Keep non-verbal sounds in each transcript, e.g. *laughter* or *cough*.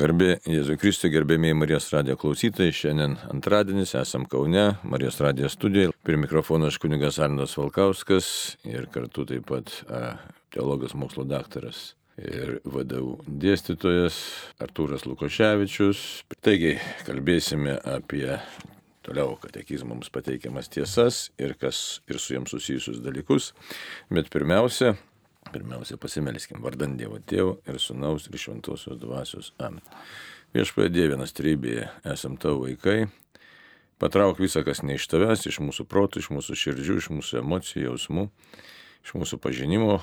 Garbė Jėzui Kristui, gerbėmiai Marijos radijo klausytojai, šiandien antradienis, esam Kaune, Marijos radijo studijoje. Prie mikrofono aš kunigas Arnas Valkauskas ir kartu taip pat a, teologas mokslo daktaras ir vadovų dėstytojas Artūras Lukoševičius. Taigi, kalbėsime apie toliau katekizmams pateikiamas tiesas ir kas ir su jiems susijusius dalykus. Bet pirmiausia, Pirmiausia, pasimelskim vardant Dievo Tėvo ir Sūnaus ir Šventosios Dvasios. Amen. Viešpatie Dievinas trybėje, esam tavo vaikai. Patrauk visą, kas ne iš tavęs, iš mūsų protų, iš mūsų širdžių, iš mūsų emocijų, jausmų, iš mūsų pažinimo.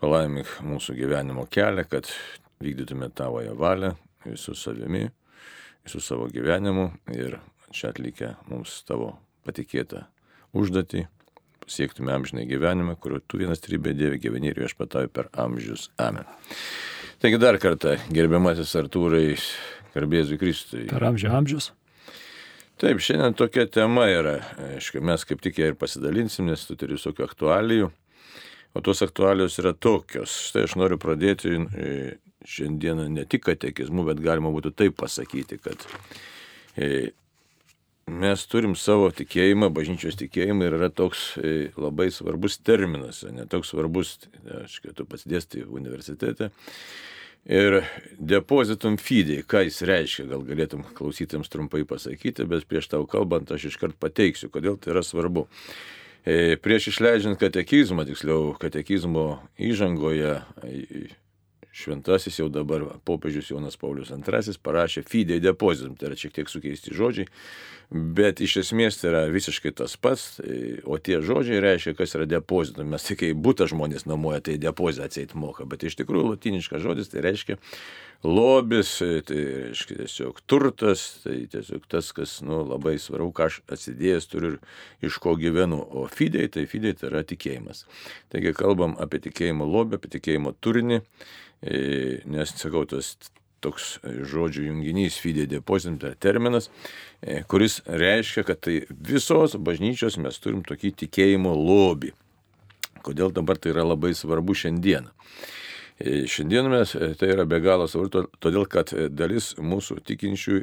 Palaimink mūsų gyvenimo kelią, kad vykdytume tavoje valią visų savimi, visų savo gyvenimu ir čia atlikę mums tavo patikėtą užduotį siektume amžinai gyvenimą, kuriuo tu vienas trybė Dieve gyveni ir viešpatauji per amžius. Amen. Taigi dar kartą, gerbiamasis Artūrai, garbėsiu Kristui. Per amžių amžius. Taip, šiandien tokia tema yra, aišku, mes kaip tik ją ir pasidalinsim, nes tu turi visokių aktualijų, o tos aktualijos yra tokios. Štai aš noriu pradėti e, šiandieną ne tik katekizmu, bet galima būtų taip pasakyti, kad e, mes turim savo tikėjimą, bažnyčios tikėjimą ir yra toks e, labai svarbus terminas, ne toks svarbus, aš kai tu pats dėstai universitete. Ir depozitum fidei, ką jis reiškia, gal galėtum klausytėms trumpai pasakyti, bet prieš tau kalbant aš iškart pateiksiu, kodėl tai yra svarbu. E, prieš išleidžiant katekizmą, tiksliau katekizmo įžangoje, šventasis jau dabar popiežius Jonas Paulius II parašė fidei depozitum, tai yra šiek tiek sukeisti žodžiai, bet iš esmės tai yra visiškai tas pats, o tie žodžiai reiškia, kas yra depozitum. Mes tik kai būtų žmonės nuomoja, tai depozitą atseit moka, bet iš tikrųjų latiniškas žodis tai reiškia lobis, tai reiškia tiesiog turtas, tai tiesiog tas, kas nu, labai svarbu, ką aš atsidėjęs turiu ir iš ko gyvenu. O fidei, tai fidei tai yra tikėjimas. Taigi kalbam apie tikėjimo lobį, apie tikėjimo turinį. E, nes, sakau, tas toks žodžių junginys fidė deposit tai terminas, e, kuris reiškia, kad tai visos bažnyčios mes turim tokį tikėjimo lobį. Kodėl dabar tai yra labai svarbu šiandieną? E, šiandien mes tai yra be galo svarbu, todėl kad dalis mūsų tikinčių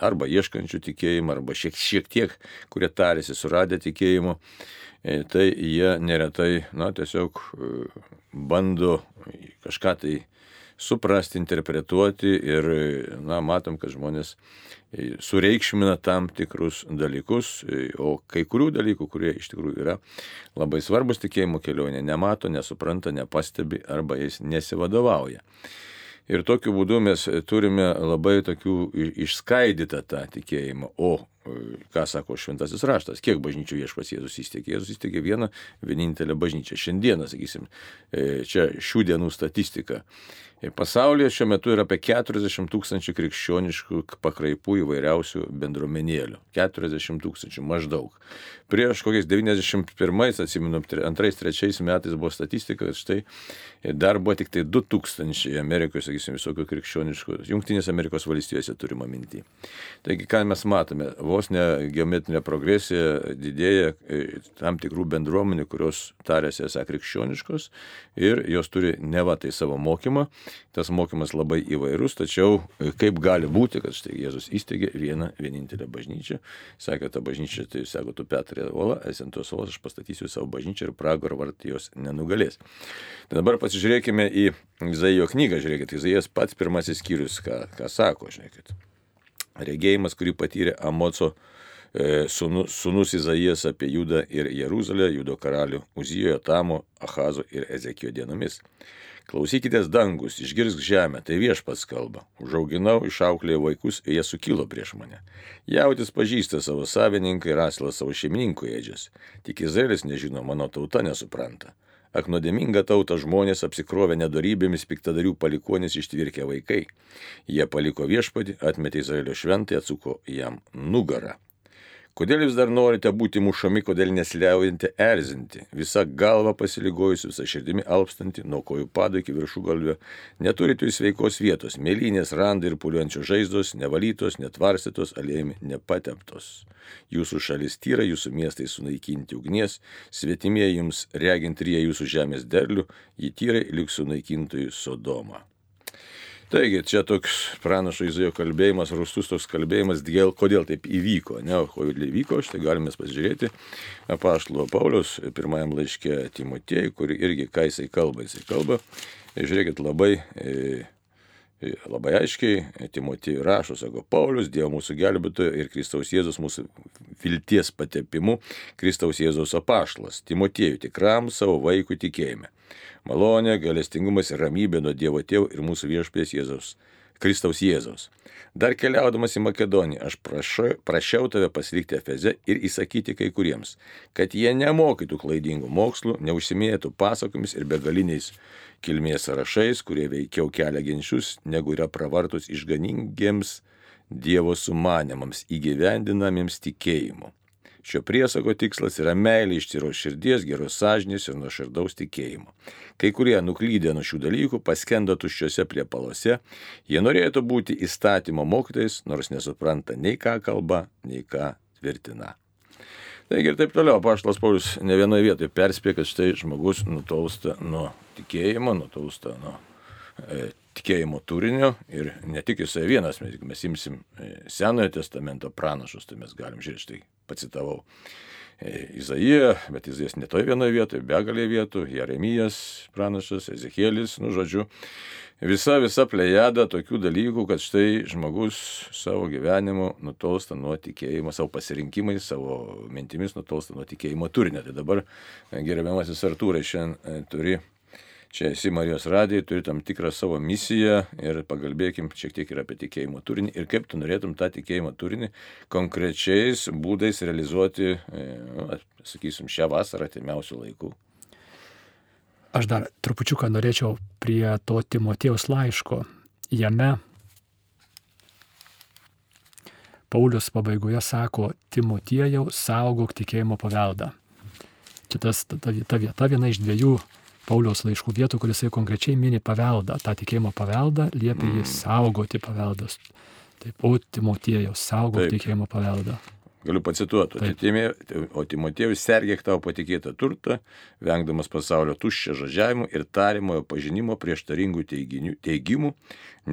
arba ieškančių tikėjimą, arba šiek, šiek tiek, kurie tarėsi suradę tikėjimo, tai jie neretai, na, tiesiog bando kažką tai suprasti, interpretuoti ir, na, matom, kad žmonės sureikšmina tam tikrus dalykus, o kai kurių dalykų, kurie iš tikrųjų yra labai svarbus tikėjimo kelionė, nemato, nesupranta, nepastebi arba jais nesivadovauja. Ir tokiu būdu mes turime labai tokių išskaidytą tą tikėjimą. O ką sako šventasis raštas, kiek bažnyčių viešpas Jėzus įsteigė. Jėzus įsteigė vieną vienintelę bažnyčią. Šiandieną, sakysim, e, čia šių dienų statistika. E, pasaulyje šiuo metu yra apie 40 tūkstančių krikščioniškų pakraipų įvairiausių bendruomenėlių. 40 tūkstančių maždaug. Prieš kokiais 91, atsimenu, 2-3 metais buvo statistika, kad štai dar buvo tik tai 2000 Amerikoje, sakysim, visokių krikščioniškų, Junktinės Amerikos valstijose turima minti. Taigi, ką mes matome, vos ne geometrinė progresija didėja e, tam tikrų bendruomenių, kurios tarėsi esą krikščioniškos ir jos turi neva tai savo mokymą. Tas mokymas labai įvairus, tačiau e, kaip gali būti, kad štai Jėzus įsteigė vieną vienintelę bažnyčią. Sakė, ta bažnyčia, tai sako, tu Petrai Ola, esi ant tos olos, aš pastatysiu savo bažnyčią ir pragaro vartai jos nenugalės. Tai dabar pasižiūrėkime į Izaijo knygą, žiūrėkit, Izaijas pats pirmasis skyrius, ką, ką sako, žiūrėkit regėjimas, kurį patyrė Amoco e, sūnus, sūnus Izaijas apie Judą ir Jeruzalę, Judo karalių Uzijoje, Tamo, Ahazo ir Ezekijo dienomis. Klausykitės dangus, išgirsk žemę, tai viešpats kalba. Užauginau, išauklėjau vaikus ir jie sukilo prieš mane. Jautis pažįsta savo savininką ir asilas savo šeimininkų ėdžias. Tik Izraelis nežino, mano tauta nesupranta. Ak nuodėminga tauta žmonės apsikrovė nedarybėmis piktadarių palikonis ištvirkę vaikai. Jie paliko viešpatį, atmetė Izraelio šventąją, atsuko jam nugarą. Kodėl jūs dar norite būti mušami, kodėl nesliaujate erzinti, visa galva pasiligojusi, visa širdimi alpstanti, nuo kojų padų iki viršų galvio, neturite jūs veikos vietos, mėlynės, randai ir puliuojančios žaizdos, nevalytos, netvarstytos, aliejami, nepateptos. Jūsų šalis tyra, jūsų miestai sunaikinti ugnies, svetimieji jums regint rie jūsų žemės derlių, jį tyrai liks sunaikintojų Sodoma. Taigi, čia toks pranašo Izaijo kalbėjimas, rustus toks kalbėjimas, dėl, kodėl taip įvyko, ne, kodėl įvyko, štai galime pasižiūrėti. Apaštalo Paulius pirmajam laiške Timotėjui, kur irgi ką jisai kalba, jisai kalba, žiūrėkit labai e, labai aiškiai Timotijui rašo, sako Paulius, Dievo mūsų gelbėtojo ir Kristaus Jėzus mūsų vilties patepimu, Kristaus Jėzaus apaštas, Timotijui tikram savo vaikų tikėjime. Malonė, galestingumas ir ramybė nuo Dievo tėvų ir mūsų viešpės Jėzaus, Kristaus Jėzaus. Dar keliaudamas į Makedoniją, aš prašau, prašiau tave pasilikti Efeze ir įsakyti kai kuriems, kad jie nemokytų klaidingų mokslų, neužsimėtų pasakomis ir begaliniais kilmės sąrašais, kurie veikiau kelia ginčius, negu yra pravartus išganingiems Dievo sumanimams įgyvendinamiems tikėjimu. Šio priesako tikslas yra meilė iš tyros širdies, geros sąžinės ir nuoširdaus tikėjimo. Kai kurie nuklydė nuo šių dalykų, paskendo tuščiose priepalose, jie norėtų būti įstatymo mokytais, nors nesupranta nei ką kalba, nei ką tvirtina. Taigi ir taip toliau, paštas Paulius ne vienoje vietoje perspėja, kad štai žmogus nutolsta nuo tikėjimo, nutolsta nuo e, tikėjimo turinio ir ne tik jisai vienas, mes, mes imsim e, Senojo testamento pranašus, tai mes galim žiūrėti, štai pacitavau e, Izaiją, bet Izaijas ne toje vienoje vietoje, begalė vietų, Jeremijas pranašas, Ezekėlis, nu žodžiu, visa, visa plejada tokių dalykų, kad štai žmogus savo gyvenimu nutolsta nuo tikėjimo, savo pasirinkimais, savo mintimis nutolsta nuo tikėjimo turinio. Tai dabar gerbiamasis Artūrai šiandien e, turi, čia esi Marijos radijai, turi tam tikrą savo misiją ir pagalbėkim šiek tiek ir apie tikėjimo turinį ir kaip tu norėtum tą tikėjimo turinį konkrečiais būdais realizuoti, nu, sakysim, šią vasarą atimiausių laikų. Aš dar trupučiuką norėčiau prie to Timotėjaus laiško. Jame Paulius pabaigoje sako, Timotėjau saugok tikėjimo paveldą. Čia tas, ta, ta, ta vieta viena iš dviejų Pauliaus laiškų vietų, kuris konkrečiai mini paveldą, tą tikėjimo paveldą, liepia jį mm. saugoti paveldas. Taip, o Timotėjau saugok Taip. tikėjimo paveldą. Galiu pacituoti, o Timotėjus sergėk tavo patikėtą turtą, vengdamas pasaulio tuščio žodžiavimų ir tarimojo pažinimo prieštaringų teiginių, teigimų,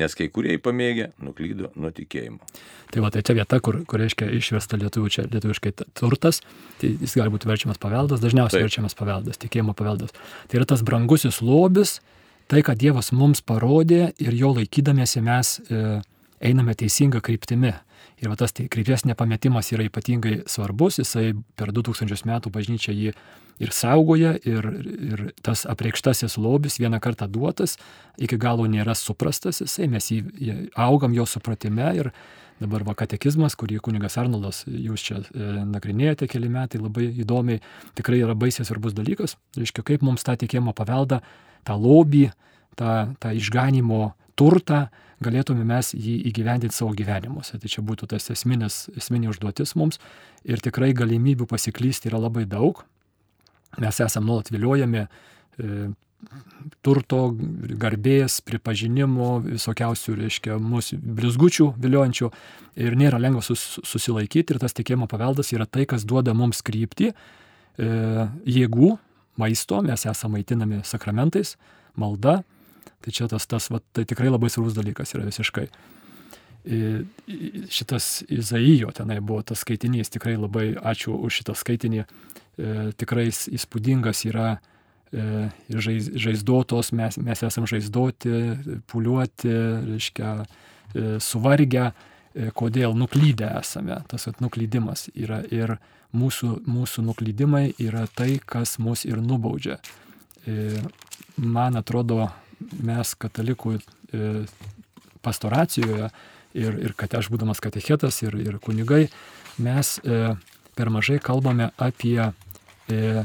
nes kai kurie pamėgė nuklydo nuo tikėjimo. Tai va, tai čia vieta, kur, kur reiškia išvesta lietuvių, čia lietuviškai turtas, tai jis gali būti verčiamas paveldas, dažniausiai Taip. verčiamas paveldas, tikėjimo paveldas. Tai yra tas brangusis lobis, tai, ką Dievas mums parodė ir jo laikydamėsi mes e, einame teisinga kryptimi. Ir va tas tai krypties nepametimas yra ypatingai svarbus, jisai per 2000 metų bažnyčia jį ir saugoja, ir, ir tas apreikštasis lobis vieną kartą duotas, iki galo nėra suprastas jisai, mes jį, augam jo supratime ir dabar va katekizmas, kurį kunigas Arnoldas jūs čia e, nagrinėjate keli metai, labai įdomiai, tikrai yra baisiai svarbus dalykas, reiškia, kaip mums tą tikėjimo paveldą, tą lobį, tą, tą išganimo turtą, galėtume mes jį įgyvendinti savo gyvenimuose. Tai čia būtų tas esminis, esminė užduotis mums. Ir tikrai galimybių pasiklysti yra labai daug. Mes esame nuolat viliojami e, turto, garbės, pripažinimo, visokiausių, reiškia, mūsų blizgučių viliojančių. Ir nėra lengva sus, susilaikyti. Ir tas tikėjimo paveldas yra tai, kas duoda mums kryptį, e, jėgų, maisto, mes esame maitinami sakramentais, malda, Tai čia tas, tas va, tai tikrai labai svarbus dalykas yra visiškai. Šitas Izaijo tenai buvo tas skaitinys, tikrai labai ačiū už šitą skaitinį, e, tikrai įspūdingas yra e, žaiz, žaizdotos, mes, mes esam žaizdoti, puliuoti, reiškia, e, suvargę, kodėl nuklydę esame, tas nuklydimas yra ir mūsų, mūsų nuklydimai yra tai, kas mus ir nubaudžia. Man atrodo, mes katalikų e, pastoracijoje ir, ir kad aš būdamas katechetas ir, ir kunigai, mes e, per mažai kalbame apie e,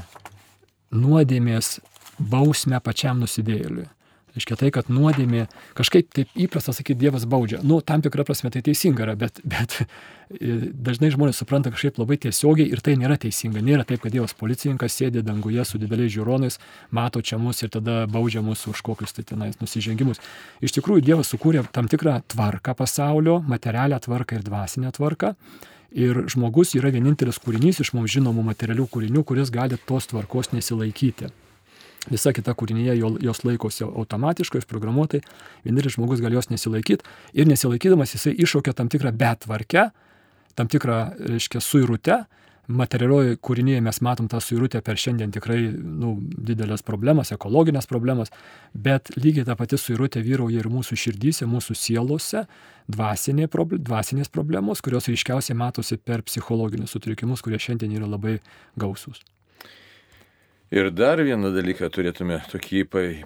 nuodėmės bausmę pačiam nusidėjėliui. Reiškia tai, kad nuodėmė, kažkaip taip įprasta sakyti, Dievas baudžia. Nu, tam tikrą prasme tai teisinga yra, bet, bet e, dažnai žmonės supranta kažkaip labai tiesiogiai ir tai nėra teisinga. Nėra taip, kad Dievas policininkas sėdi danguje su dideliais žiūronais, mato čia mus ir tada baudžia mus už kokius tai tenais nusižengimus. Iš tikrųjų, Dievas sukūrė tam tikrą tvarką pasaulio, materialią tvarką ir dvasinę tvarką. Ir žmogus yra vienintelis kūrinys iš mums žinomų materialių kūrinių, kuris gali tos tvarkos nesilaikyti. Visa kita kūrinyje jos laikosi automatiškai, užprogramuotai, vienintelis žmogus gali jos nesilaikyti ir nesilaikydamas jisai iššaukia tam tikrą betvarkę, tam tikrą, reiškia, suirutę. Materialioje kūrinyje mes matom tą suirutę per šiandien tikrai nu, didelės problemas, ekologinės problemas, bet lygiai ta pati suirutė vyrauja ir mūsų širdyse, mūsų sielose, dvasinė, dvasinės problemos, kurios ryškiausiai matosi per psichologinius sutrikimus, kurie šiandien yra labai gausūs. Ir dar vieną dalyką turėtume tokį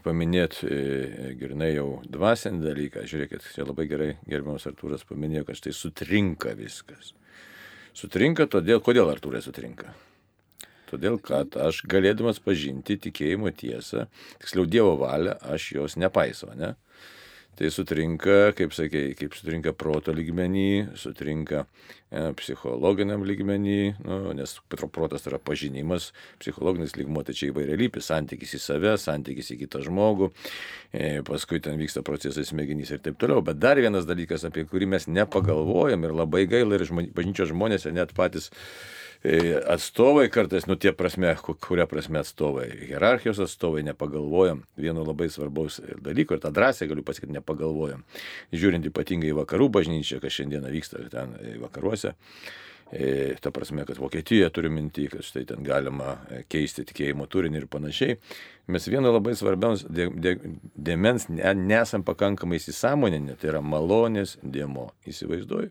paminėti, e, grinai jau dvasinį dalyką. Žiūrėkit, čia labai gerai gerbiamas Artūras paminėjo, kad štai sutrinka viskas. Sutrinka todėl, kodėl Artūrai sutrinka? Todėl, kad aš galėdamas pažinti tikėjimo tiesą, tiksliau Dievo valią, aš jos nepaisau, ne? Tai sutrinka, kaip sakė, kaip sutrinka proto lygmenį, sutrinka e, psichologiniam lygmenį, nu, nes protas yra pažinimas, psichologinis lygmo tai čia įvairialypis, santykis į save, santykis į kitą žmogų, e, paskui ten vyksta procesai smegenys ir taip toliau. Bet dar vienas dalykas, apie kurį mes nepagalvojam ir labai gaila ir bažnyčios žmonės net patys atstovai kartais, nu tie prasme, kuria prasme atstovai, hierarchijos atstovai nepagalvojam vieno labai svarbaus dalyko ir tą drąsiai galiu pasakyti, nepagalvojam. Žiūrint ypatingai į vakarų bažnyčią, kas šiandieną vyksta ten vakaruose. E, ta prasme, kad Vokietija turi minti, kad štai ten galima keisti tikėjimo turinį ir panašiai. Mes vieno labai svarbiaus dėmens nesam pakankamai įsisamoninę, tai yra malonės dėmo. Įsivaizduoju.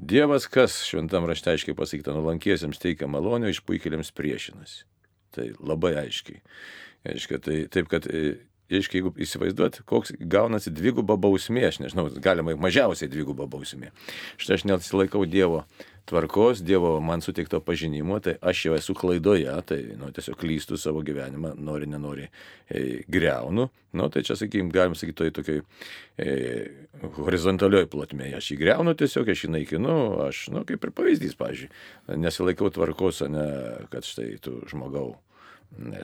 Dievas, kas šventam rašte aiškiai pasakyta, nulankiesiems teikia malonę, išpuikėliams priešinasi. Tai labai aiškiai. Aiškiai, tai taip, kad Iškai, jeigu įsivaizduot, koks gaunasi dviguba bausmė, aš nežinau, galima mažiausiai dviguba bausmė. Štai aš nesilaikau Dievo tvarkos, Dievo man suteikto pažinimo, tai aš jau esu klaidoje, tai nu, tiesiog klystu savo gyvenimą, nori, nenori, e, greunu. Nu, tai čia, sakykim, galim sakyti, toj tokiai e, horizontalioj plotmėje. Aš jį greunu tiesiog, aš jį naikinu, aš, nu, kaip ir pavyzdys, pažiūrėjau, nesilaikau tvarkos, ne, kad štai tu žmogau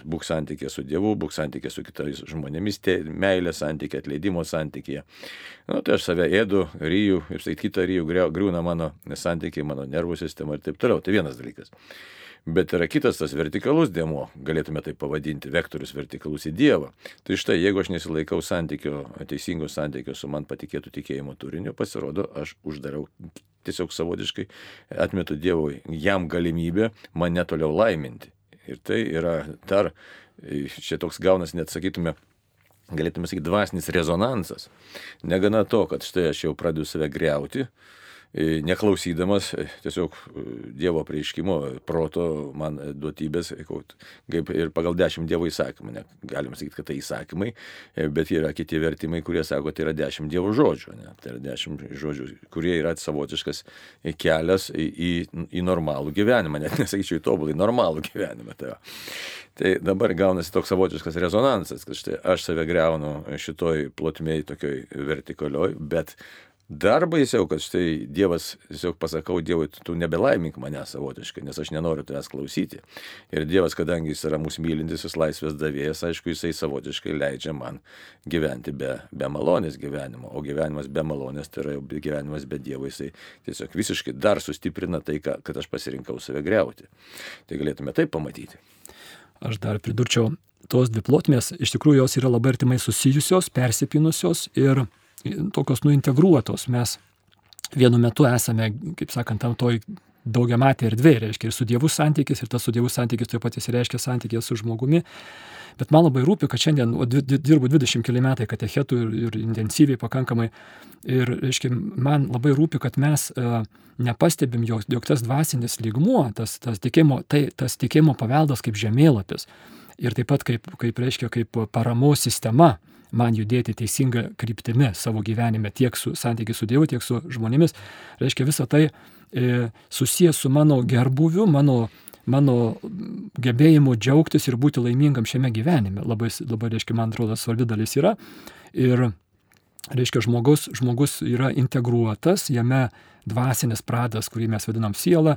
Būk santykė su Dievu, būk santykė su kitais žmonėmis, tė, meilė santykė, atleidimo santykė. Nu, tai aš save ėdu, ryju ir štai kitą ryju griūna mano santykiai, mano nervų sistema ir taip toliau. Tai vienas dalykas. Bet yra kitas tas vertikalus dėmo, galėtume tai pavadinti, vektorius vertikalus į Dievą. Tai štai, jeigu aš nesilaikau santykio, teisingo santykio su man patikėtų tikėjimo turiniu, pasirodo, aš uždarau tiesiog savotiškai, atmetu Dievui jam galimybę mane toliau laiminti. Ir tai yra dar, čia toks gaunas, net sakytume, galėtume sakyti, dvasinis rezonansas. Negana to, kad štai aš jau pradedu save greuti, E, neklausydamas e, tiesiog e, Dievo prieiškimo, proto man duotybės, kaip ir pagal dešimt Dievo įsakymų, ne, galim sakyti, kad tai įsakymai, bet yra kiti vertimai, kurie sako, tai yra dešimt Dievo žodžių, ne, tai yra dešimt žodžių, kurie yra savotiškas kelias į, į, į normalų gyvenimą, net nesakyčiau į tobulą, į normalų gyvenimą. Tai, tai dabar gaunasi toks savotiškas rezonansas, kad štai aš save greunu šitoj plotmėj, tokioj vertikalioj, bet Dar baisiau, kad štai Dievas, tiesiog pasakau Dievui, tu nebelaimink mane savotiškai, nes aš nenoriu tavęs klausyti. Ir Dievas, kadangi jis yra mūsų mylintis, jis laisvės davėjas, aišku, jisai savotiškai leidžia man gyventi be, be malonės gyvenimo. O gyvenimas be malonės tai yra gyvenimas be Dievo, jisai tiesiog visiškai dar sustiprina tai, kad aš pasirinkau save greuti. Tai galėtume taip pamatyti. Aš dar pridurčiau, tos dvi plotmės iš tikrųjų jos yra labai artimai susijusios, persipinusios ir tokios nuintegruotos. Mes vienu metu esame, kaip sakant, tam toj daugiamatė erdvė, reiškia ir su Dievu santykis, ir tas su Dievu santykis taip pat įsireiškia santykė su žmogumi. Bet man labai rūpi, kad šiandien o, dirbu 20 keli metai katechetų ir, ir intensyviai pakankamai. Ir, reiškia, man labai rūpi, kad mes uh, nepastebim, jog, jog tas dvasinis lygmuo, tas, tas, tikėjimo, tai, tas tikėjimo paveldas kaip žemėlapis ir taip pat kaip, kaip reiškia, kaip paramos sistema man judėti teisinga kryptimi savo gyvenime, tiek su santykiai su Dievu, tiek su žmonėmis. Reiškia, visa tai e, susijęs su mano gerbuviu, mano, mano gebėjimu džiaugtis ir būti laimingam šiame gyvenime. Labai, labai reiškia, man atrodo, svarbi dalis yra. Ir, reiškia, žmogus, žmogus yra integruotas, jame dvasinis pradas, kurį mes vadinam siela,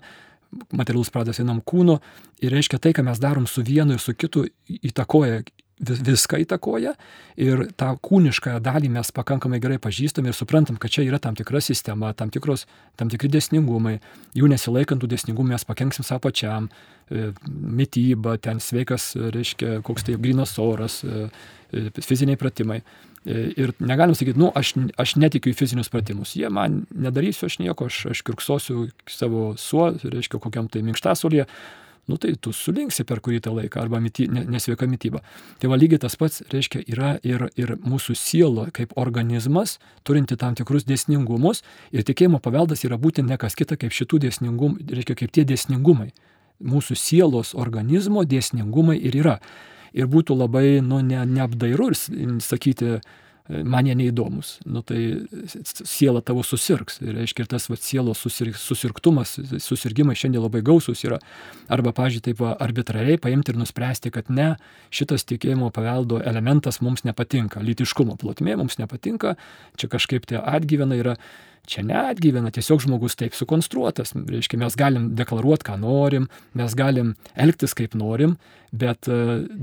materialus pradas vienam kūnu. Ir reiškia, tai, ką mes darom su vienu ir su kitu, įtakoja vis, viską įtakoja ir tą kūnišką dalį mes pakankamai gerai pažįstam ir suprantam, kad čia yra tam tikra sistema, tam, tikros, tam tikri dėsningumai, jų nesilaikant tų dėsningumų mes pakenksim savo pačiam, e, mytyba, ten sveikas, reiškia, koks tai grinas oras, e, e, fiziniai pratimai. Ir negalim sakyti, nu, aš, aš netikiu į fizinius pratimus. Jie man nedarysiu aš nieko, aš, aš kirksosiu savo suo, reiškia, kokiam tai minkštasolėje nu tai tu sulinksi per kurį tą laiką arba myty, nesveika mytyba. Tai va lygiai tas pats, reiškia, yra ir, ir mūsų sielo kaip organizmas, turinti tam tikrus dėsningumus ir tikėjimo paveldas yra būtent ne kas kita kaip šitų dėsningumų, reiškia, kaip tie dėsningumai. Mūsų sielos organizmo dėsningumai ir yra. Ir būtų labai, nu, ne, neapdairu ir sakyti, man jie neįdomus. Nu, tai siela tavo susirgs. Ir reiškia, ir tas va, sielos susir, susirgtumas, susirgymai šiandien labai gausus yra. Arba, pažiūrėjau, taip va, arbitrariai paimti ir nuspręsti, kad ne, šitas tikėjimo paveldo elementas mums nepatinka, lytiškumo plotmė mums nepatinka, čia kažkaip tai atgyvena yra Čia neatgyvena, tiesiog žmogus taip sukonstruotas. Reiškia, mes galim deklaruoti, ką norim, mes galim elgtis kaip norim, bet e,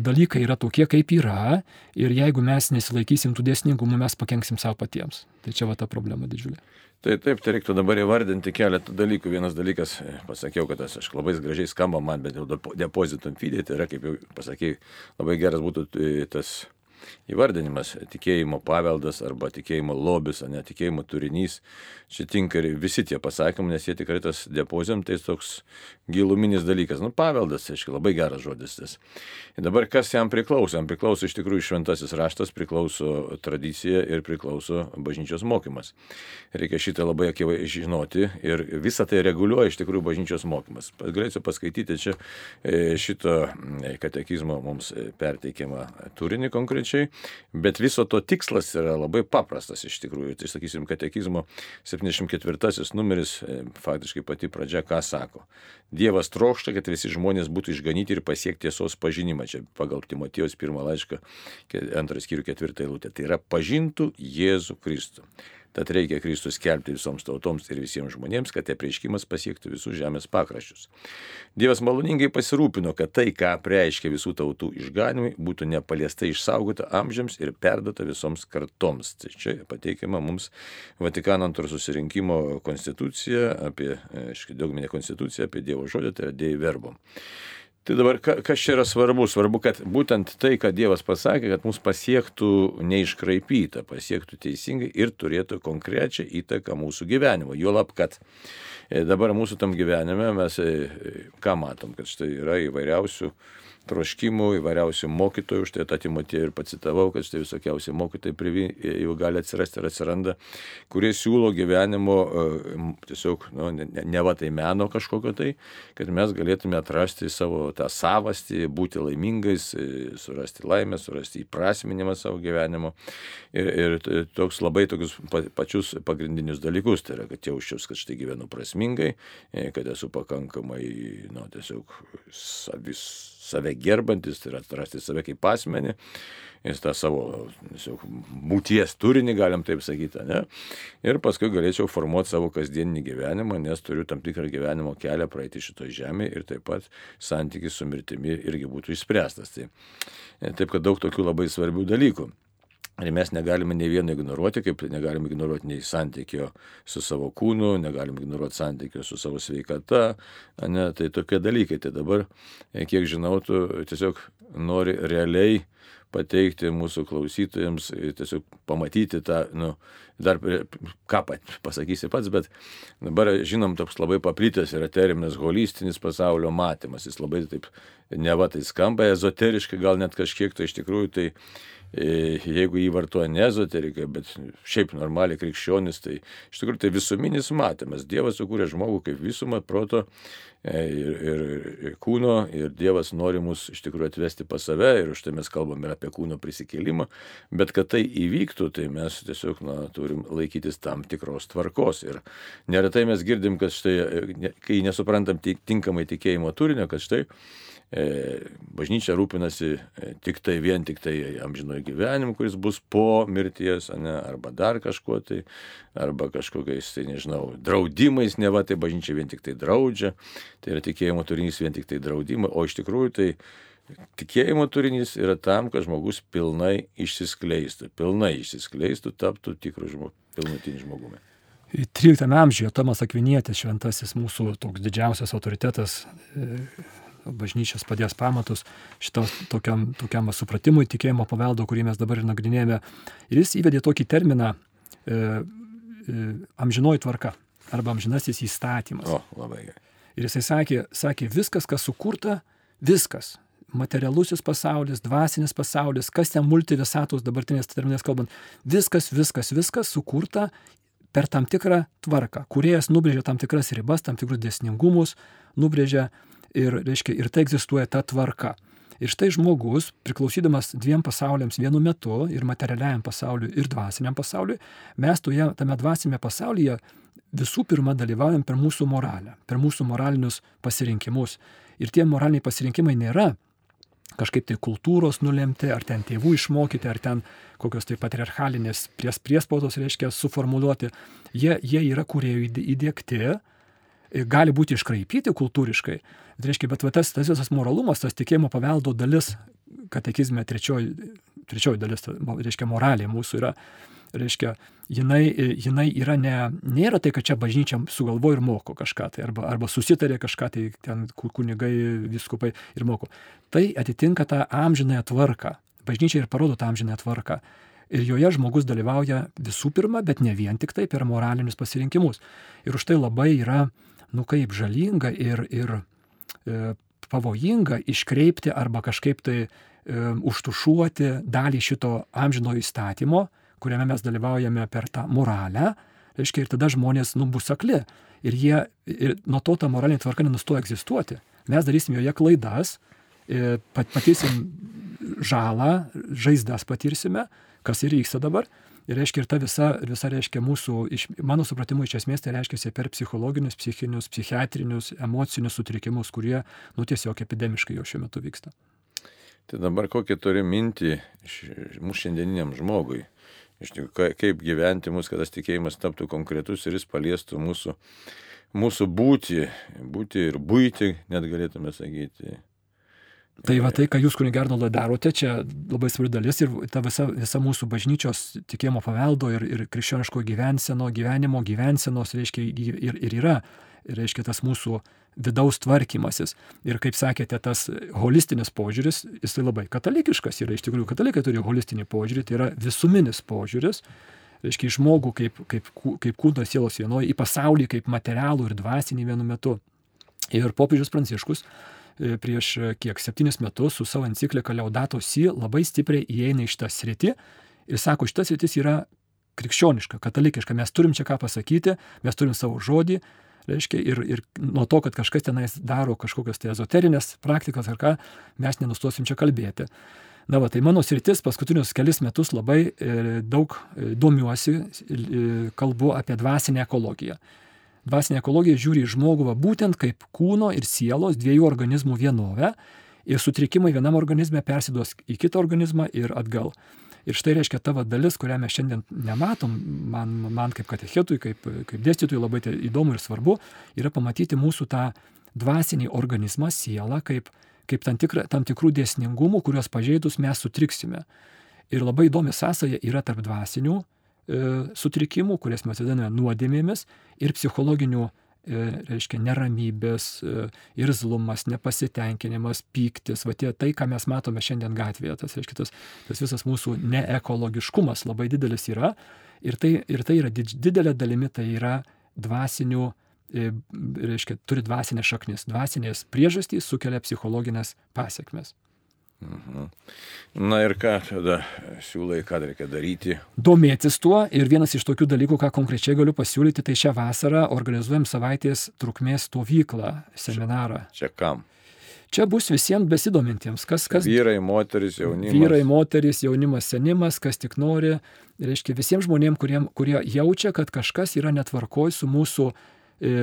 dalykai yra tokie, kaip yra ir jeigu mes nesilaikysim tų dėsningumų, mes pakenksim savo patiems. Tai čia va ta problema didžiulė. Tai taip, tai reiktų dabar įvardinti keletą dalykų. Vienas dalykas, e, pasakiau, kad tas aš labai gražiai skamba man, bet jau depozitum fidė, tai yra, kaip jau pasakėjai, labai geras būtų e, tas įvardinimas - tikėjimo paveldas arba tikėjimo lobis, o ne tikėjimo turinys. Čia tinka ir visi tie pasakymai, nes jie tikrai tas depozim, tai toks giluminis dalykas. Nu, paveldas, aišku, labai geras žodis tas. Ir dabar kas jam priklauso? Jam priklauso iš tikrųjų šventasis raštas, priklauso tradicija ir priklauso bažnyčios mokymas. Reikia šitą labai akivaizdžiai žinoti ir visą tai reguliuoja iš tikrųjų bažnyčios mokymas. Galėsiu paskaityti čia e, šito katekizmo mums e, perteikiamą turinį konkrečiai, bet viso to tikslas yra labai paprastas iš tikrųjų. Tai sakysim, katekizmo 74 numeris, e, faktiškai pati pradžia, ką sako. Dievas trokšta, kad visi žmonės būtų išganyti ir pasiekti tiesos pažinimą. Čia pagal Timotijos pirmą laišką, antras skyrių ketvirtą eilutę. Tai yra pažintų Jėzų Kristų. Tad reikia Kristų skelbti visoms tautoms ir visiems žmonėms, kad apreiškimas pasiektų visus žemės pakraščius. Dievas maloningai pasirūpino, kad tai, ką reiškia visų tautų išganimai, būtų nepaliesta išsaugota amžiams ir perdata visoms kartoms. Tai čia pateikiama mums Vatikano antro susirinkimo konstitucija apie, aiškiai, dogminė konstitucija apie Dievo žodį, tai yra Dievo verbom. Tai dabar kas čia yra svarbu? Svarbu, kad būtent tai, ką Dievas pasakė, kad mus pasiektų neiškraipyta, pasiektų teisingai ir turėtų konkrečią įtaką mūsų gyvenimo. Juolab, kad e, dabar mūsų tam gyvenime mes e, ką matom, kad štai yra įvairiausių troškimų, įvairiausių mokytojų, štai tą Timotį ir pacitavau, kad štai visokiausi mokytojai jau gali atsirasti ir atsiranda, kurie siūlo gyvenimo e, tiesiog, nu, ne, ne va tai meno kažkokio tai, kad mes galėtume atrasti savo tą savastį, būti laimingais, e, surasti laimę, surasti įprasminimą savo gyvenimo. Ir, ir toks labai tokius pačius pagrindinius dalykus, tai yra, kad jausčiaus, kad štai gyvenu prasmingai, e, kad esu pakankamai, nu, tiesiog savis save gerbantis, tai yra atrasti save kaip asmenį, ir tą savo tiesiog, būties turinį, galim taip sakyti, ne? Ir paskui galėčiau formuoti savo kasdieninį gyvenimą, nes turiu tam tikrą gyvenimo kelią praeiti šitoje žemėje ir taip pat santykis su mirtimi irgi būtų išspręstas. Tai, taip, kad daug tokių labai svarbių dalykų. Ir mes negalime nei vieno ignoruoti, kaip negalime ignoruoti nei santykio su savo kūnu, negalime ignoruoti santykio su savo sveikata, ne, tai tokie dalykai. Tai dabar, e, kiek žinau, tu tiesiog nori realiai pateikti mūsų klausytojams, e, tiesiog pamatyti tą, nu, dar ką pasakysi pats, bet dabar žinom, toks labai paplitęs yra terminas holistinis pasaulio matymas. Jis labai taip, ne va tai skamba ezoteriškai, gal net kažkiek tai iš tikrųjų tai jeigu jį vartoja ne ezoterika, bet šiaip normaliai krikščionis, tai iš tikrųjų tai visuminis matymas. Dievas sukūrė žmogų kaip visumą proto e, ir, ir, ir kūno ir Dievas nori mus iš tikrųjų atvesti pas save ir už tai mes kalbame apie kūno prisikėlimą, bet kad tai įvyktų, tai mes tiesiog na, turim laikytis tam tikros tvarkos. Ir neretai mes girdim, kad štai, kai nesuprantam tinkamai tikėjimo turinio, kad štai E, bažnyčia rūpinasi e, tik tai vien tik tai amžinojo gyvenimu, kuris bus po mirties, ne, arba dar kažkuo tai, arba kažkokiais, tai nežinau, draudimais, ne va, tai bažnyčia vien tik tai draudžia, tai yra tikėjimo turinys vien tik tai draudimai, o iš tikrųjų tai Tikėjimo turinys yra tam, kad žmogus pilnai išsiskleistų, pilnai išsiskleistų, taptų tikrų žmogų, pilnutinį žmogumi. 13 amžiuje Tomas Akvinietis, šventasis mūsų toks didžiausias autoritetas, e, bažnyčios padės pamatus šitos tokiam, tokiam supratimui tikėjimo paveldo, kurį mes dabar ir nagrinėjame. Ir jis įvedė tokį terminą e, e, amžinoji tvarka arba amžinasis įstatymas. O, labai gerai. Ir jisai sakė, sakė, viskas, kas sukurta, viskas. Materialusis pasaulis, dvasinis pasaulis, kas ten multivisatos dabartinės terminės kalbant, viskas, viskas, viskas sukurta per tam tikrą tvarką. Kuriejas nubrėžia tam tikras ribas, tam tikrus dėsningumus, nubrėžia ir, reiškia, ir tai egzistuoja ta tvarka. Ir štai žmogus, priklausydamas dviem pasauliams vienu metu, ir materialiajam pasauliu, ir dvasiniam pasauliu, mes toje, tame dvasinėme pasaulyje visų pirma dalyvaujam per mūsų moralę, per mūsų moralinius pasirinkimus. Ir tie moraliniai pasirinkimai nėra kažkaip tai kultūros nulemti, ar ten tėvų išmokyti, ar ten kokios tai patriarchalinės pries, priespaudos, reiškia, suformuluoti. Jie, jie yra kuriejų įdėkti, gali būti iškraipyti kultūriškai. Tai reiškia, bet va, tas, tas visas moralumas, tas tikėjimo paveldo dalis, katekizme trečioji, trečioji dalis, reiškia, moralė mūsų yra reiškia, jinai, jinai yra ne, nėra tai, kad čia bažnyčia sugalvoja ir moko kažką tai, arba, arba susitarė kažką tai, ten kunigai, viskupai ir moko. Tai atitinka tą amžinąją tvarką. Bažnyčia ir parodo tą amžinąją tvarką. Ir joje žmogus dalyvauja visų pirma, bet ne vien tik tai per moralinius pasirinkimus. Ir už tai labai yra, nu kaip žalinga ir, ir e, pavojinga iškreipti arba kažkaip tai e, užtušuoti dalį šito amžino įstatymo, kuriame mes dalyvaujame per tą moralę, reiškia, ir tada žmonės nu, bus akli. Ir, jie, ir nuo to ta moralinė tvarka nenustoja egzistuoti. Mes darysim joje klaidas, e, patirsim žalą, žaizdas patirsime, kas ir vyksta dabar. Ir reiškia, ir ta visa, visa reiškia mūsų, iš, mano supratimu, iš esmės tai reiškia per psichologinius, psichinius, psichiatrinius, emocinius sutrikimus, kurie, nu, tiesiog epidemiškai jau šiuo metu vyksta. Tai dabar kokią turi mintį mūsų šiandieniniam žmogui? iš tikrųjų, kaip gyventi mūsų, kad tas tikėjimas taptų konkretus ir jis paliestų mūsų, mūsų būti, būti ir būti, net galėtume sakyti. Tai va tai, ką jūs kunigardolai darote, čia labai svarbi dalis ir ta visa, visa mūsų bažnyčios tikėjimo paveldo ir, ir krikščioniško gyvenseno, gyvenimo gyvensenos, reiškia, ir, ir yra, reiškia, tas mūsų vidaus tvarkymasis. Ir kaip sakėte, tas holistinis požiūris, jisai labai katalikiškas yra. Iš tikrųjų, katalikai turi holistinį požiūrį, tai yra visuminis požiūris. Reiškia, žmogų kaip, kaip, kaip kūno sielos vienoje, į pasaulį kaip materialų ir dvasinį vienu metu. Ir popiežius Pranciškus prieš e, kiek septynis metus su savo enciklika Leodato Si labai stipriai įeina į šitą sritį ir sako, šitas sritis yra krikščioniška, katalikiška, mes turim čia ką pasakyti, mes turim savo žodį, reiškia, ir, ir nuo to, kad kažkas tenais daro kažkokias tai ezoterinės praktikas ar ką, mes nenustosim čia kalbėti. Na, va, tai mano sritis paskutinius kelius metus labai e, daug e, domiuosi, e, kalbu apie dvasinę ekologiją. Dvasinė ekologija žiūri į žmogų va, būtent kaip kūno ir sielos dviejų organizmų vienovę ir sutrikimai vienam organizme persiduos į kitą organizmą ir atgal. Ir štai reiškia tavo dalis, kurią mes šiandien nematom, man, man kaip katechetui, kaip, kaip dėstytojui labai tai įdomu ir svarbu, yra pamatyti mūsų tą dvasinį organizmą, sielą, kaip, kaip tam, tikra, tam tikrų dėsningumų, kuriuos pažeidus mes sutriksime. Ir labai įdomi sąsaja yra tarp dvasinių sutrikimų, kurias mes vadiname nuodėmėmis, ir psichologinių E, reiškia neramybės, e, irzlumas, nepasitenkinimas, pyktis, va tie tai, ką mes matome šiandien gatvėje, tas, reiškia, tas, tas visas mūsų neekologiškumas labai didelis yra. Ir tai, ir tai yra didelė dalimi, tai yra dvasinių, e, reiškia, turi dvasinę šaknis, dvasinės priežastys sukelia psichologinės pasiekmes. Mhm. Na ir ką tada siūlai, ką reikia daryti? Domėtis tuo ir vienas iš tokių dalykų, ką konkrečiai galiu pasiūlyti, tai šią vasarą organizuojam savaitės trukmės stovyklą, seminarą. Čia, čia kam? Čia bus visiems besidomintiems, kas, kas. Vyrai, moteris, jaunimas. Vyrai, moteris, jaunimas, senimas, kas tik nori. Reiškia visiems žmonėms, kuriem, kurie jaučia, kad kažkas yra netvarkoj su mūsų e,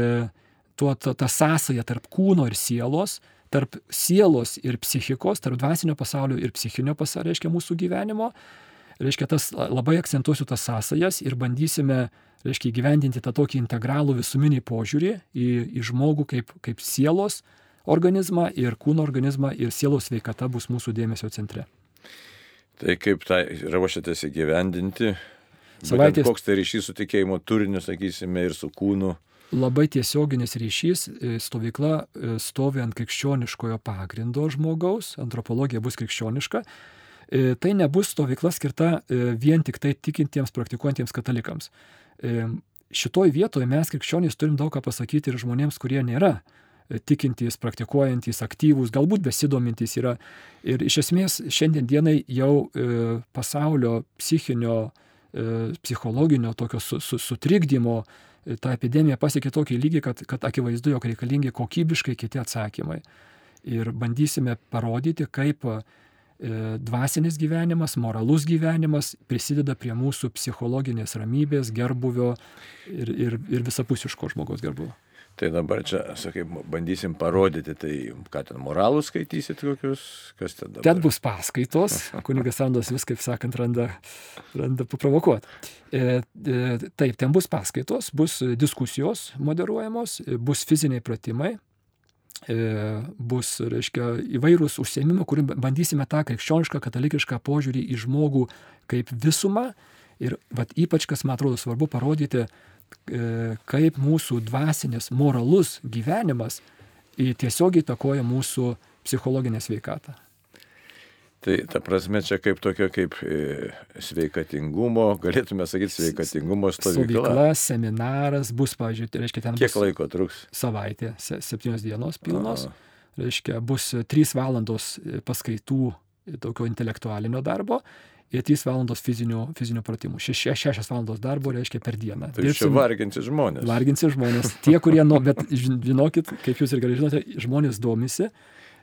tuo, ta, ta sąsaja tarp kūno ir sielos, tarp sielos ir psichikos, tarp dvasinio pasaulio ir psichinio pasaulio, reiškia mūsų gyvenimo. Reiškia, tas labai akcentuosiu tas sąsajas ir bandysime, reiškia, įgyvendinti tą tokį integralų visuminį požiūrį į, į žmogų kaip, kaip sielos organizmą ir kūno organizmą ir sielos sveikata bus mūsų dėmesio centre. Tai kaip tai ruošiatės įgyvendinti? Savaitės- Koks tai ryšys su tikėjimo turiniu, sakysime, ir su kūnu? Labai tiesioginis ryšys, e, stovykla e, stovi ant krikščioniškojo pagrindo žmogaus, antropologija bus krikščioniška. E, Tai nebus stovykla skirta vien tik tai tikintiems, praktikuojantiems katalikams. Šitoj vietoje mes krikščionys turim daug ką pasakyti ir žmonėms, kurie nėra tikintys, praktikuojantys, aktyvūs, galbūt besidomintys yra. Ir iš esmės šiandien dienai jau pasaulio psichinio, psichologinio tokio su, su, sutrikdymo e, ta epidemija pasiekė tokį lygį, kad, kad akivaizdu, jog reikalingi kokybiškai kiti atsakymai. Ir bandysime parodyti, kaip e, dvasinis gyvenimas, moralus gyvenimas prisideda prie mūsų psichologinės ramybės, gerbuvio ir, ir, ir visapusiško žmogaus gerbuvio. Tai dabar čia, sakai, bandysim parodyti, tai ką ten moralus skaitysit kokius, kas ten dabar. Ten bus paskaitos, *laughs* kunigas Sandos vis, kaip sakant, randa, randa paprovokuoti. E, e, taip, ten bus paskaitos, bus diskusijos moderuojamos, e, bus fiziniai pratimai, e, bus, reiškia, įvairūs užsiemimai, kur bandysime tą krikščionišką, katalikišką požiūrį į žmogų kaip visumą. Ir vat, ypač, kas man atrodo svarbu parodyti, kaip mūsų dvasinis, moralus gyvenimas tiesiogiai įtakoja mūsų psichologinę sveikatą. Tai ta prasme čia kaip tokia kaip e, sveikatingumo, galėtume sakyti sveikatingumo stovykla. Stovykla, seminaras bus, pavyzdžiui, tai reiškia ten Kiek laiko truks? savaitė, se- septynios dienos pilnos, Aha. reiškia bus trys valandos e, paskaitų e, tokio intelektualinio darbo ir trys valandos fizinių, fizinių pratimų. Šeši, šešias valandos darbo reiškia per dieną. Tai jūs čia Dirbsim- varginti žmonės. Varginsi žmonės. Tie, kurie, nu, bet žin- žinokit, kaip jūs ir gerai žinote, žmonės domisi,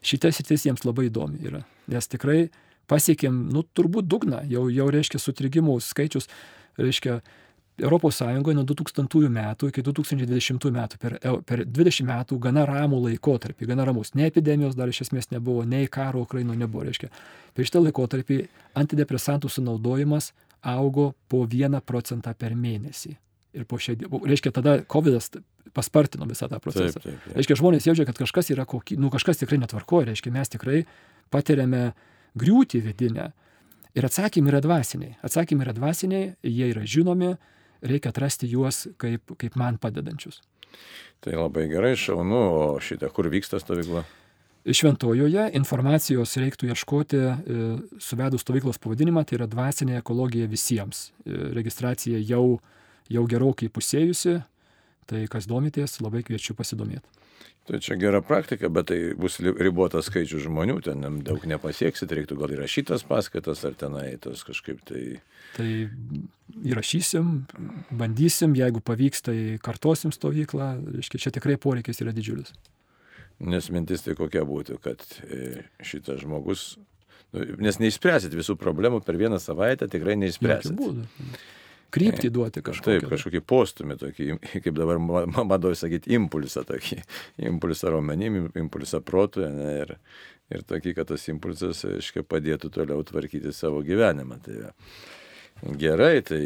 šitas sritis jiems labai įdomi yra. Nes tikrai pasiekėm, nu, turbūt dugną, jau, jau reiškia sutrikimų skaičius, reiškia, ES nuo 2000 metų iki 2020 metų, per, per 20 metų gana ramų laikotarpį, gana ramus. Ne epidemijos dar iš esmės nebuvo, nei karo Ukraino nebuvo. Reiškia, per šitą laikotarpį antidepresantų sunaudojimas augo po 1 procentą per mėnesį. Ir po šią reiškia, tada COVID paspartino visą tą Taip, procesą. taip, taip. Reiškia, žmonės jaučia, kad kažkas yra koky, nu, kažkas tikrai netvarkoja, reiškia, mes tikrai patiriame griūtį vidinę. Ir atsakymai yra dvasiniai. Atsakymai yra dvasiniai, jie yra žinomi, reikia atrasti juos kaip, kaip man padedančius. Tai labai gerai, šaunu, o šitą, kur vyksta stovykla? Šventojoje informacijos reiktų ieškoti e, suvedus stovyklos pavadinimą, tai yra dvasinė ekologija visiems. E, Registracija jau, jau gerokai pusėjusi, tai kas domitės, labai kviečiu pasidomėti. Tai čia gera praktika, bet tai bus ribotas skaičius žmonių, ten daug nepasieksit, reiktų gal įrašytas paskaitas ar tenai tas kažkaip tai... Tai įrašysim, bandysim, jeigu pavyks, tai kartosim stovyklą. Reiškia, čia tikrai poreikis yra didžiulis. Nes mintis tai kokia būtų, kad e, šitas žmogus... nu, Nes neišspręsit visų problemų per vieną savaitę, tikrai neišspręsit. būdų. Kryptį duoti kažkokią. Taip, kažkokį postumį tokį, kaip dabar ma- ma- madoj sakyti, impulsą tokį. Impulsą raumenim, impulsą protui. Ne, ir, ir tokį, kad tas impulsas, aiškiai, padėtų toliau tvarkyti savo gyvenimą. Tai va. Gerai, tai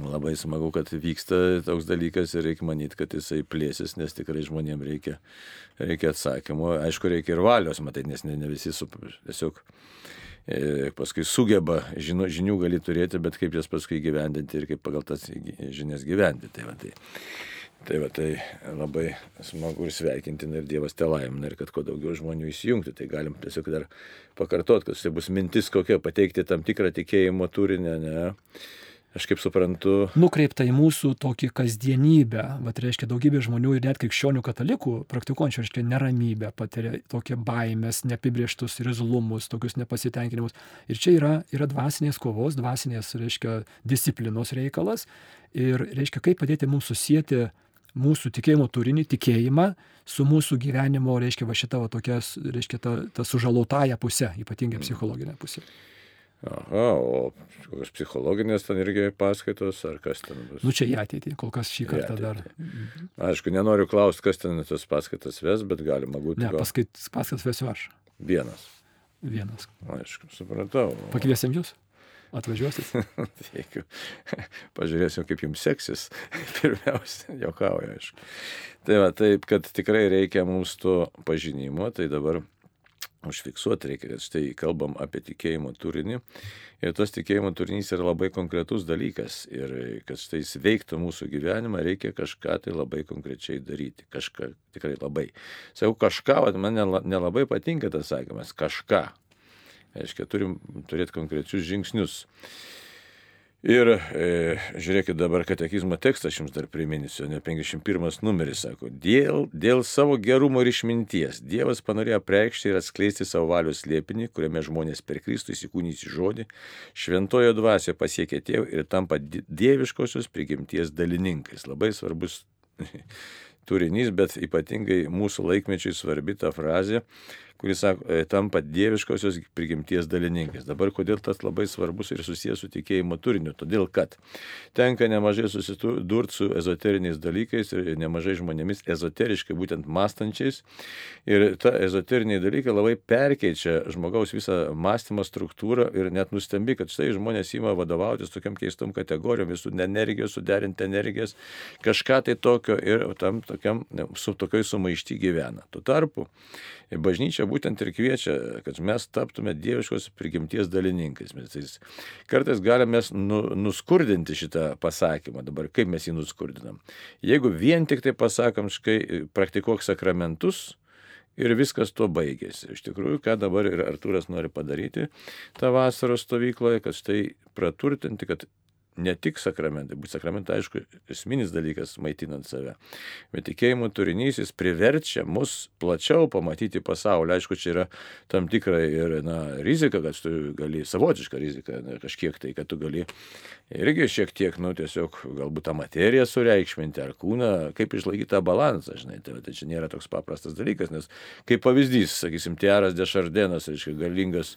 labai smagu, kad vyksta toks dalykas ir reikia manyti, kad jisai plėsis, nes tikrai žmonėms reikia, reikia atsakymų. Aišku, reikia ir valios, matai, nes ne, ne visi su, tiesiog e, paskui sugeba, žino, žinių gali turėti, bet kaip jas paskui gyvendinti ir kaip pagal tas žinias gyventi. Tai va, tai, tai, va, tai labai smagu ir sveikintina ir Dievas te laimina ir kad kuo daugiau žmonių įsijungti. Tai galim tiesiog dar pakartoti, kad tai bus mintis kokia, pateikti tam tikrą tikėjimo turinį, ne. Aš kaip suprantu, nukreipta į mūsų tokį kasdienybę. Vat reiškia, daugybė žmonių ir net krikščionių katalikų praktikuojančių, reiškia, neramybę, patiria tokie baimės, neapibrieštus rizlumus, tokius nepasitenkinimus. Ir čia yra, yra dvasinės kovos, dvasinės, reiškia, disciplinos reikalas. Ir, reiškia, kaip padėti mums susijęti mūsų tikėjimo turinį, tikėjimą su mūsų gyvenimo, reiškia, va šita va tokia, reiškia, ta, ta sužalotąją pusę, ypatingai psichologinė pusė. aha, o kokios psichologinės ten irgi paskaitos, ar kas ten bus. Nu čia į ateitį, kol kas šį kartą dar. Aišku, nenoriu klausti, kas ten tas paskaitas ves, bet galima būti Ne, paskait, paskaitas vesiu aš. vienas. Vienas. Aišku, supratau. Pakviesim jūs? Atvažiuosit? *laughs* Jeigu pažiūrėsim, kaip jums seksis, *laughs* pirmiausia, jokauju, aišku. Tai va, taip, kad tikrai reikia mums to pažinimo, tai dabar užfiksuoti reikia, kad štai kalbam apie tikėjimo turinį ir tas tikėjimo turinys yra labai konkretus dalykas ir kad štai jis veiktų mūsų gyvenimą, reikia kažką tai labai konkrečiai daryti, kažką tikrai labai. Sakau kažką, man nelabai patinka tas sakymas, kažką. Aiškiai, turim turėti konkrečius žingsnius. Ir e, žiūrėkit dabar katekizmo tekstą, aš jums dar priminsiu, ne 51 numeris sako, dėl, dėl savo gerumo ir išminties Dievas panorėjo preikšti ir atskleisti savo valios liepinį, kuriame žmonės per Kristų įsikūnys į žodį, šventojo dvasia pasiekia tėvą ir tampa dieviškosios prigimties dalininkais. Labai svarbus turinys, bet ypatingai mūsų laikmečiai svarbi ta frazė, kuris sako, e, tampa dieviškosios prigimties dalininkais. Dabar kodėl tas labai svarbus ir susijęs su tikėjimo turiniu? Todėl, kad tenka nemažai susidurti su ezoteriniais dalykais ir nemažai žmonėmis ezoteriškai būtent mąstančiais. Ir ta ezoteriniai dalykai labai perkeičia žmogaus visą mąstymo struktūrą ir net nustembi, kad štai žmonės įma vadovautis tokiam keistom kategorijom, visų energijos, suderinti energijas, kažką tai tokio ir tam tokiam, su tokioj sumaišti gyvena. Tuo tarpu bažnyčia būtent ir kviečia, kad mes taptume dieviškos prigimties dalininkais. Mes kartais galime nu, nuskurdinti šitą pasakymą. Dabar kaip mes jį nuskurdinam? Jeigu vien tik tai pasakom, škai praktikuok sakramentus, ir viskas tuo baigėsi. Iš tikrųjų, ką dabar ir Artūras nori padaryti tą vasaros stovykloje, kad štai praturtinti, kad ne tik sakramentai, būtų sakramentai, aišku, esminis dalykas maitinant save, bet tikėjimo turinys jis priverčia mus plačiau pamatyti pasaulį. Aišku, čia yra tam tikra ir na, rizika, kad tu gali, savotiška rizika, na, kažkiek tai, kad tu gali irgi šiek tiek, nu, tiesiog galbūt tą materiją sureikšminti ar kūną, kaip išlaikyti tą balansą, žinai, tai, tai čia nėra toks paprastas dalykas, nes kaip pavyzdys, sakysim, Tiaras Dešardenas, reiškia, galingas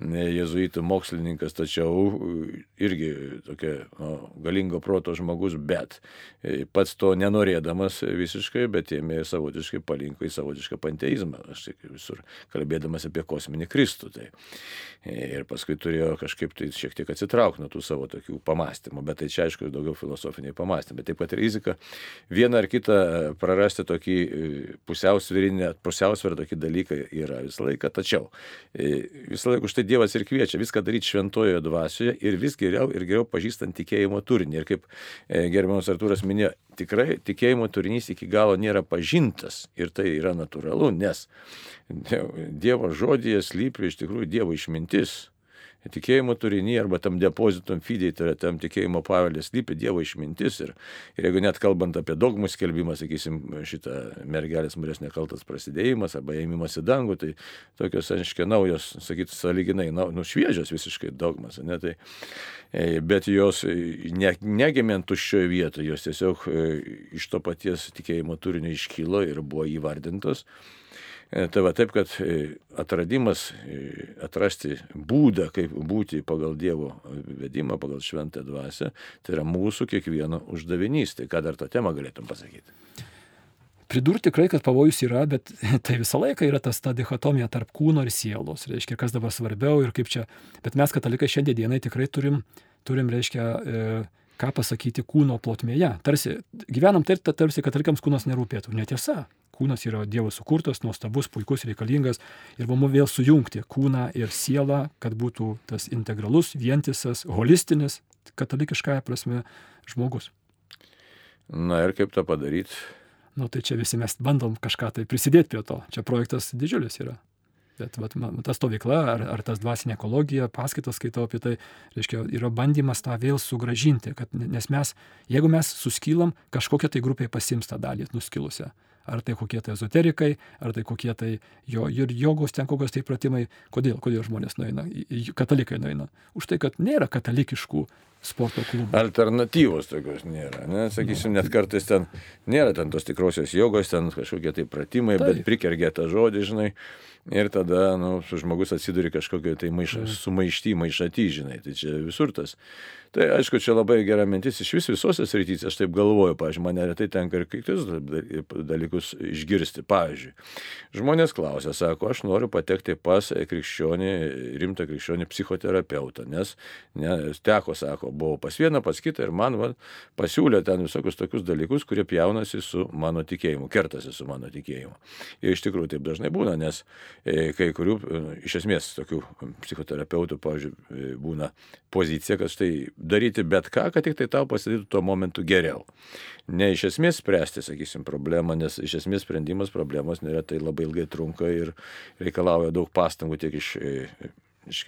jezuitų mokslininkas, tačiau irgi tokia no, galingo proto žmogus, bet e, pats to nenorėdamas visiškai, bet ėmė savotiškai palinko į savotišką panteizmą, aš tik visur kalbėdamas apie kosminį Kristų. Tai. E, ir paskui turėjo kažkaip tai šiek tiek atsitraukti nuo tų savo tokių pamastymų, bet tai čia aišku daugiau filosofiniai pamastymai. Bet taip pat rizika vieną ar kitą prarasti tokį e, pusiausvėrinę, pusiausvėrą tokį dalyką yra visą laiką, tačiau visą laiką už tai Dievas ir kviečia viską daryti šventojoje dvasioje ir vis geriau ir geriau pažįstant tikėjimo turinį. Ir kaip e, gerbiamas Artūras minėjo, tikrai tikėjimo turinys iki galo nėra pažintas ir tai yra natūralu, nes Dievo žodėje slypi iš tikrųjų Dievo išmintis tikėjimo turinį arba tam depozitum fidei, tai yra tam tikėjimo paveldės lypi Dievo išmintis. Ir, ir jeigu net kalbant apie dogmų skelbimą, sakysim, šitą mergelės Marijos nekaltas prasidėjimas arba ėmimas į dangų, tai tokios, aiškiai, naujos, sakytų, saliginai, nu, šviežios visiškai dogmas. Ne, tai, e, bet jos ne, negimė tuščioje vietoje, jos tiesiog e, iš to paties tikėjimo turinio iškylo ir buvo įvardintos. E, tai va taip, kad e, atradimas, e, atrasti būdą, kaip būti pagal Dievo vedimą, pagal šventą dvasę, tai yra mūsų kiekvieno uždavinys. Tai ką dar tą temą galėtum pasakyti? Pridurti tikrai, kad pavojus yra, bet *laughs* tai visą laiką yra tas ta dichotomija tarp kūno ir sielos. Reiškia, kas dabar svarbiau ir kaip čia. Bet mes katalikai šiandienai tikrai turim, turim reiškia, e, ką pasakyti kūno plotmėje. Tarsi gyvenam taip, tarsi katalikams kūnas nerūpėtų. Netiesa kūnas yra Dievo sukurtas, nuostabus, puikus, reikalingas ir mums vėl sujungti kūną ir sielą, kad būtų tas integralus, vientisas, holistinis, katalikiškąją prasme žmogus. Na ir kaip tą padaryti? Nu tai čia visi mes bandom kažką tai prisidėti prie to. Čia projektas didžiulis yra. Bet vat, man, ta stovykla ar, ar tas dvasinė ekologija, paskaitas skaitau apie tai, reiškia, yra bandymas tą vėl sugražinti, kad, nes mes, jeigu mes suskylam, kažkokia tai grupė pasims tą dalį nuskilusią ar tai kokie tai ezoterikai, ar tai kokie tai jo, ir jogos ten kokios tai pratimai, kodėl, kodėl žmonės nueina, katalikai nueina. Už tai, kad nėra katalikiškų sporto klubų. Alternatyvos tokios nėra. Ne? Sakysim, net kartais ten nėra ten tos tikrosios jėgos, ten kažkokie tai pratimai, Taip. bet prikergė tą žodį, žinai. Ir tada, nu, žmogus atsiduri kažkokio tai maiša, sumaišty, maišaty, žinai. Tai čia visur tas. Tai aišku, čia labai gera mintis iš vis visose srityse, aš taip galvoju, pavyzdžiui, man neretai tenka ir kitus dalykus išgirsti. Pavyzdžiui, žmonės klausia, sako, aš noriu patekti pas krikščionį, rimtą krikščionį psichoterapeutą, nes, nes teko, sako, buvau pas vieną, pas kitą ir man va, pasiūlė ten visokius tokius dalykus, kurie pjaunasi su mano tikėjimu, kertasi su mano tikėjimu. Ir iš tikrųjų taip dažnai būna, nes e, kai kurių, e, iš esmės, tokių psichoterapeutų, pavyzdžiui, e, būna pozicija, kad štai daryti bet ką, kad tik tai tau pasidarytų tuo momentu geriau. Ne iš esmės spręsti, sakysim, problemą, nes iš esmės sprendimas problemos neretai labai ilgai trunka ir reikalauja daug pastangų tiek iš iš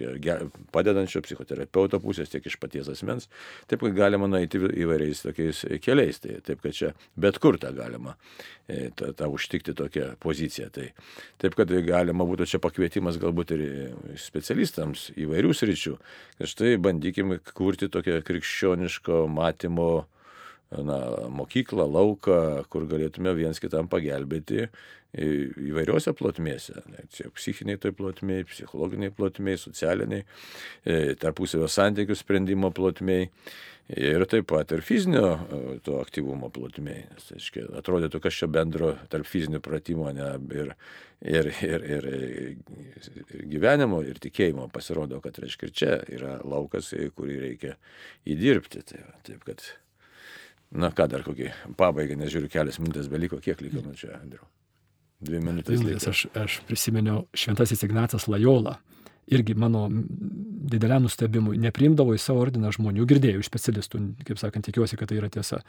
padedančio psichoterapeuto pusės, tiek iš paties asmens. Taip, kad galima nueiti įvairiais tokiais keliais. Tai, taip, kad čia bet kur tą galima, e, tą, tą užtikti tokią poziciją. Tai, taip, kad galima būtų čia pakvietimas galbūt ir specialistams įvairių sričių, kad štai bandykime kurti tokią krikščioniško matymo na, mokyklą, lauką, kur galėtume viens kitam pagelbėti įvairiuose plotmėse, tiek psichiniai toj plotmėje, psichologiniai plotmėje, socialiniai, e, tarpusavio santykių sprendimo plotmėje. Ir taip pat ir fizinio e, to aktyvumo plotmėje. Nes, aiškiai, atrodytų, kas čia bendro tarp fizinio pratimo ne, ir, ir, ir, ir, ir gyvenimo, ir tikėjimo. Pasirodo, kad, reiškia, ir čia yra laukas, kurį reikia įdirbti. Tai, taip, kad Na ką dar kokį pabaigą, nes žiūriu, kelias minutės beliko, kiek liko man čia, Andriu? Dvi minutės. minutės aš, aš prisiminiau Šventasis Ignacas Lajola. Irgi mano dideliam nustebimui nepriimdavo į savo ordiną žmonių, girdėjau iš specialistų, kaip sakant, tikiuosi, kad tai yra tiesa.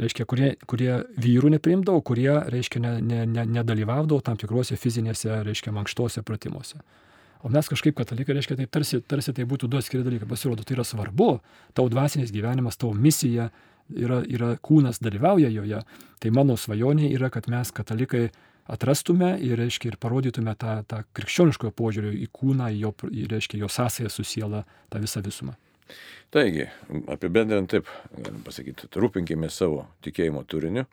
Reiškia, kurie, kurie vyrų nepriimdavo, kurie, reiškia, ne, ne, ne, nedalyvaudavo tam tikrose fizinėse, reiškia, mankštose pratimuose. O mes kažkaip katalikai, reiškia, tai tarsi, tarsi tai būtų du atskiri dalykai. Pasirodo, tai yra svarbu, tavo dvasinis gyvenimas, tavo misija, yra, yra kūnas dalyvauja joje, tai mano svajonė yra, kad mes katalikai atrastume ir, reiškia, ir parodytume tą, tą krikščioniškojo požiūrio į kūną, į jo, į, reiškia, jo sąsąją su siela, tą visą visumą. Taigi, apibendrinant taip, galim pasakyti, rūpinkime savo tikėjimo turiniu,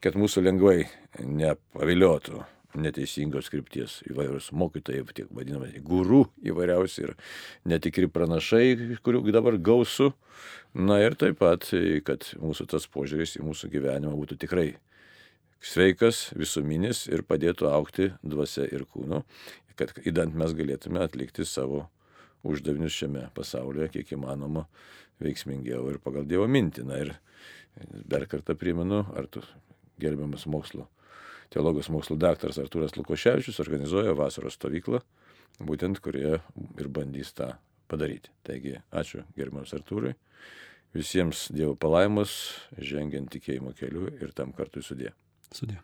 kad mūsų lengvai nepaviliotų neteisingos krypties įvairūs mokytojai, tiek vadinamai gurų įvairiausi ir netikri pranašai, kurių dabar gausu. Na ir taip pat, kad mūsų tas požiūris į mūsų gyvenimą būtų tikrai sveikas, visuminis ir padėtų aukti dvasia ir kūnu, kad įdant mes galėtume atlikti savo uždavinius šiame pasaulyje, kiek įmanoma, veiksmingiau ir pagal Dievo mintį. Na ir dar kartą primenu, ar tu gerbiamas mokslo teologijos mokslų daktaras Artūras Lukoševičius organizuoja vasaros stovyklą, būtent kurie ir bandys tą padaryti. Taigi, ačiū gerbiamas Artūrai. Visiems Dievo palaimus, žengiant tikėjimo keliu ir tam kartui sudė. Sudė.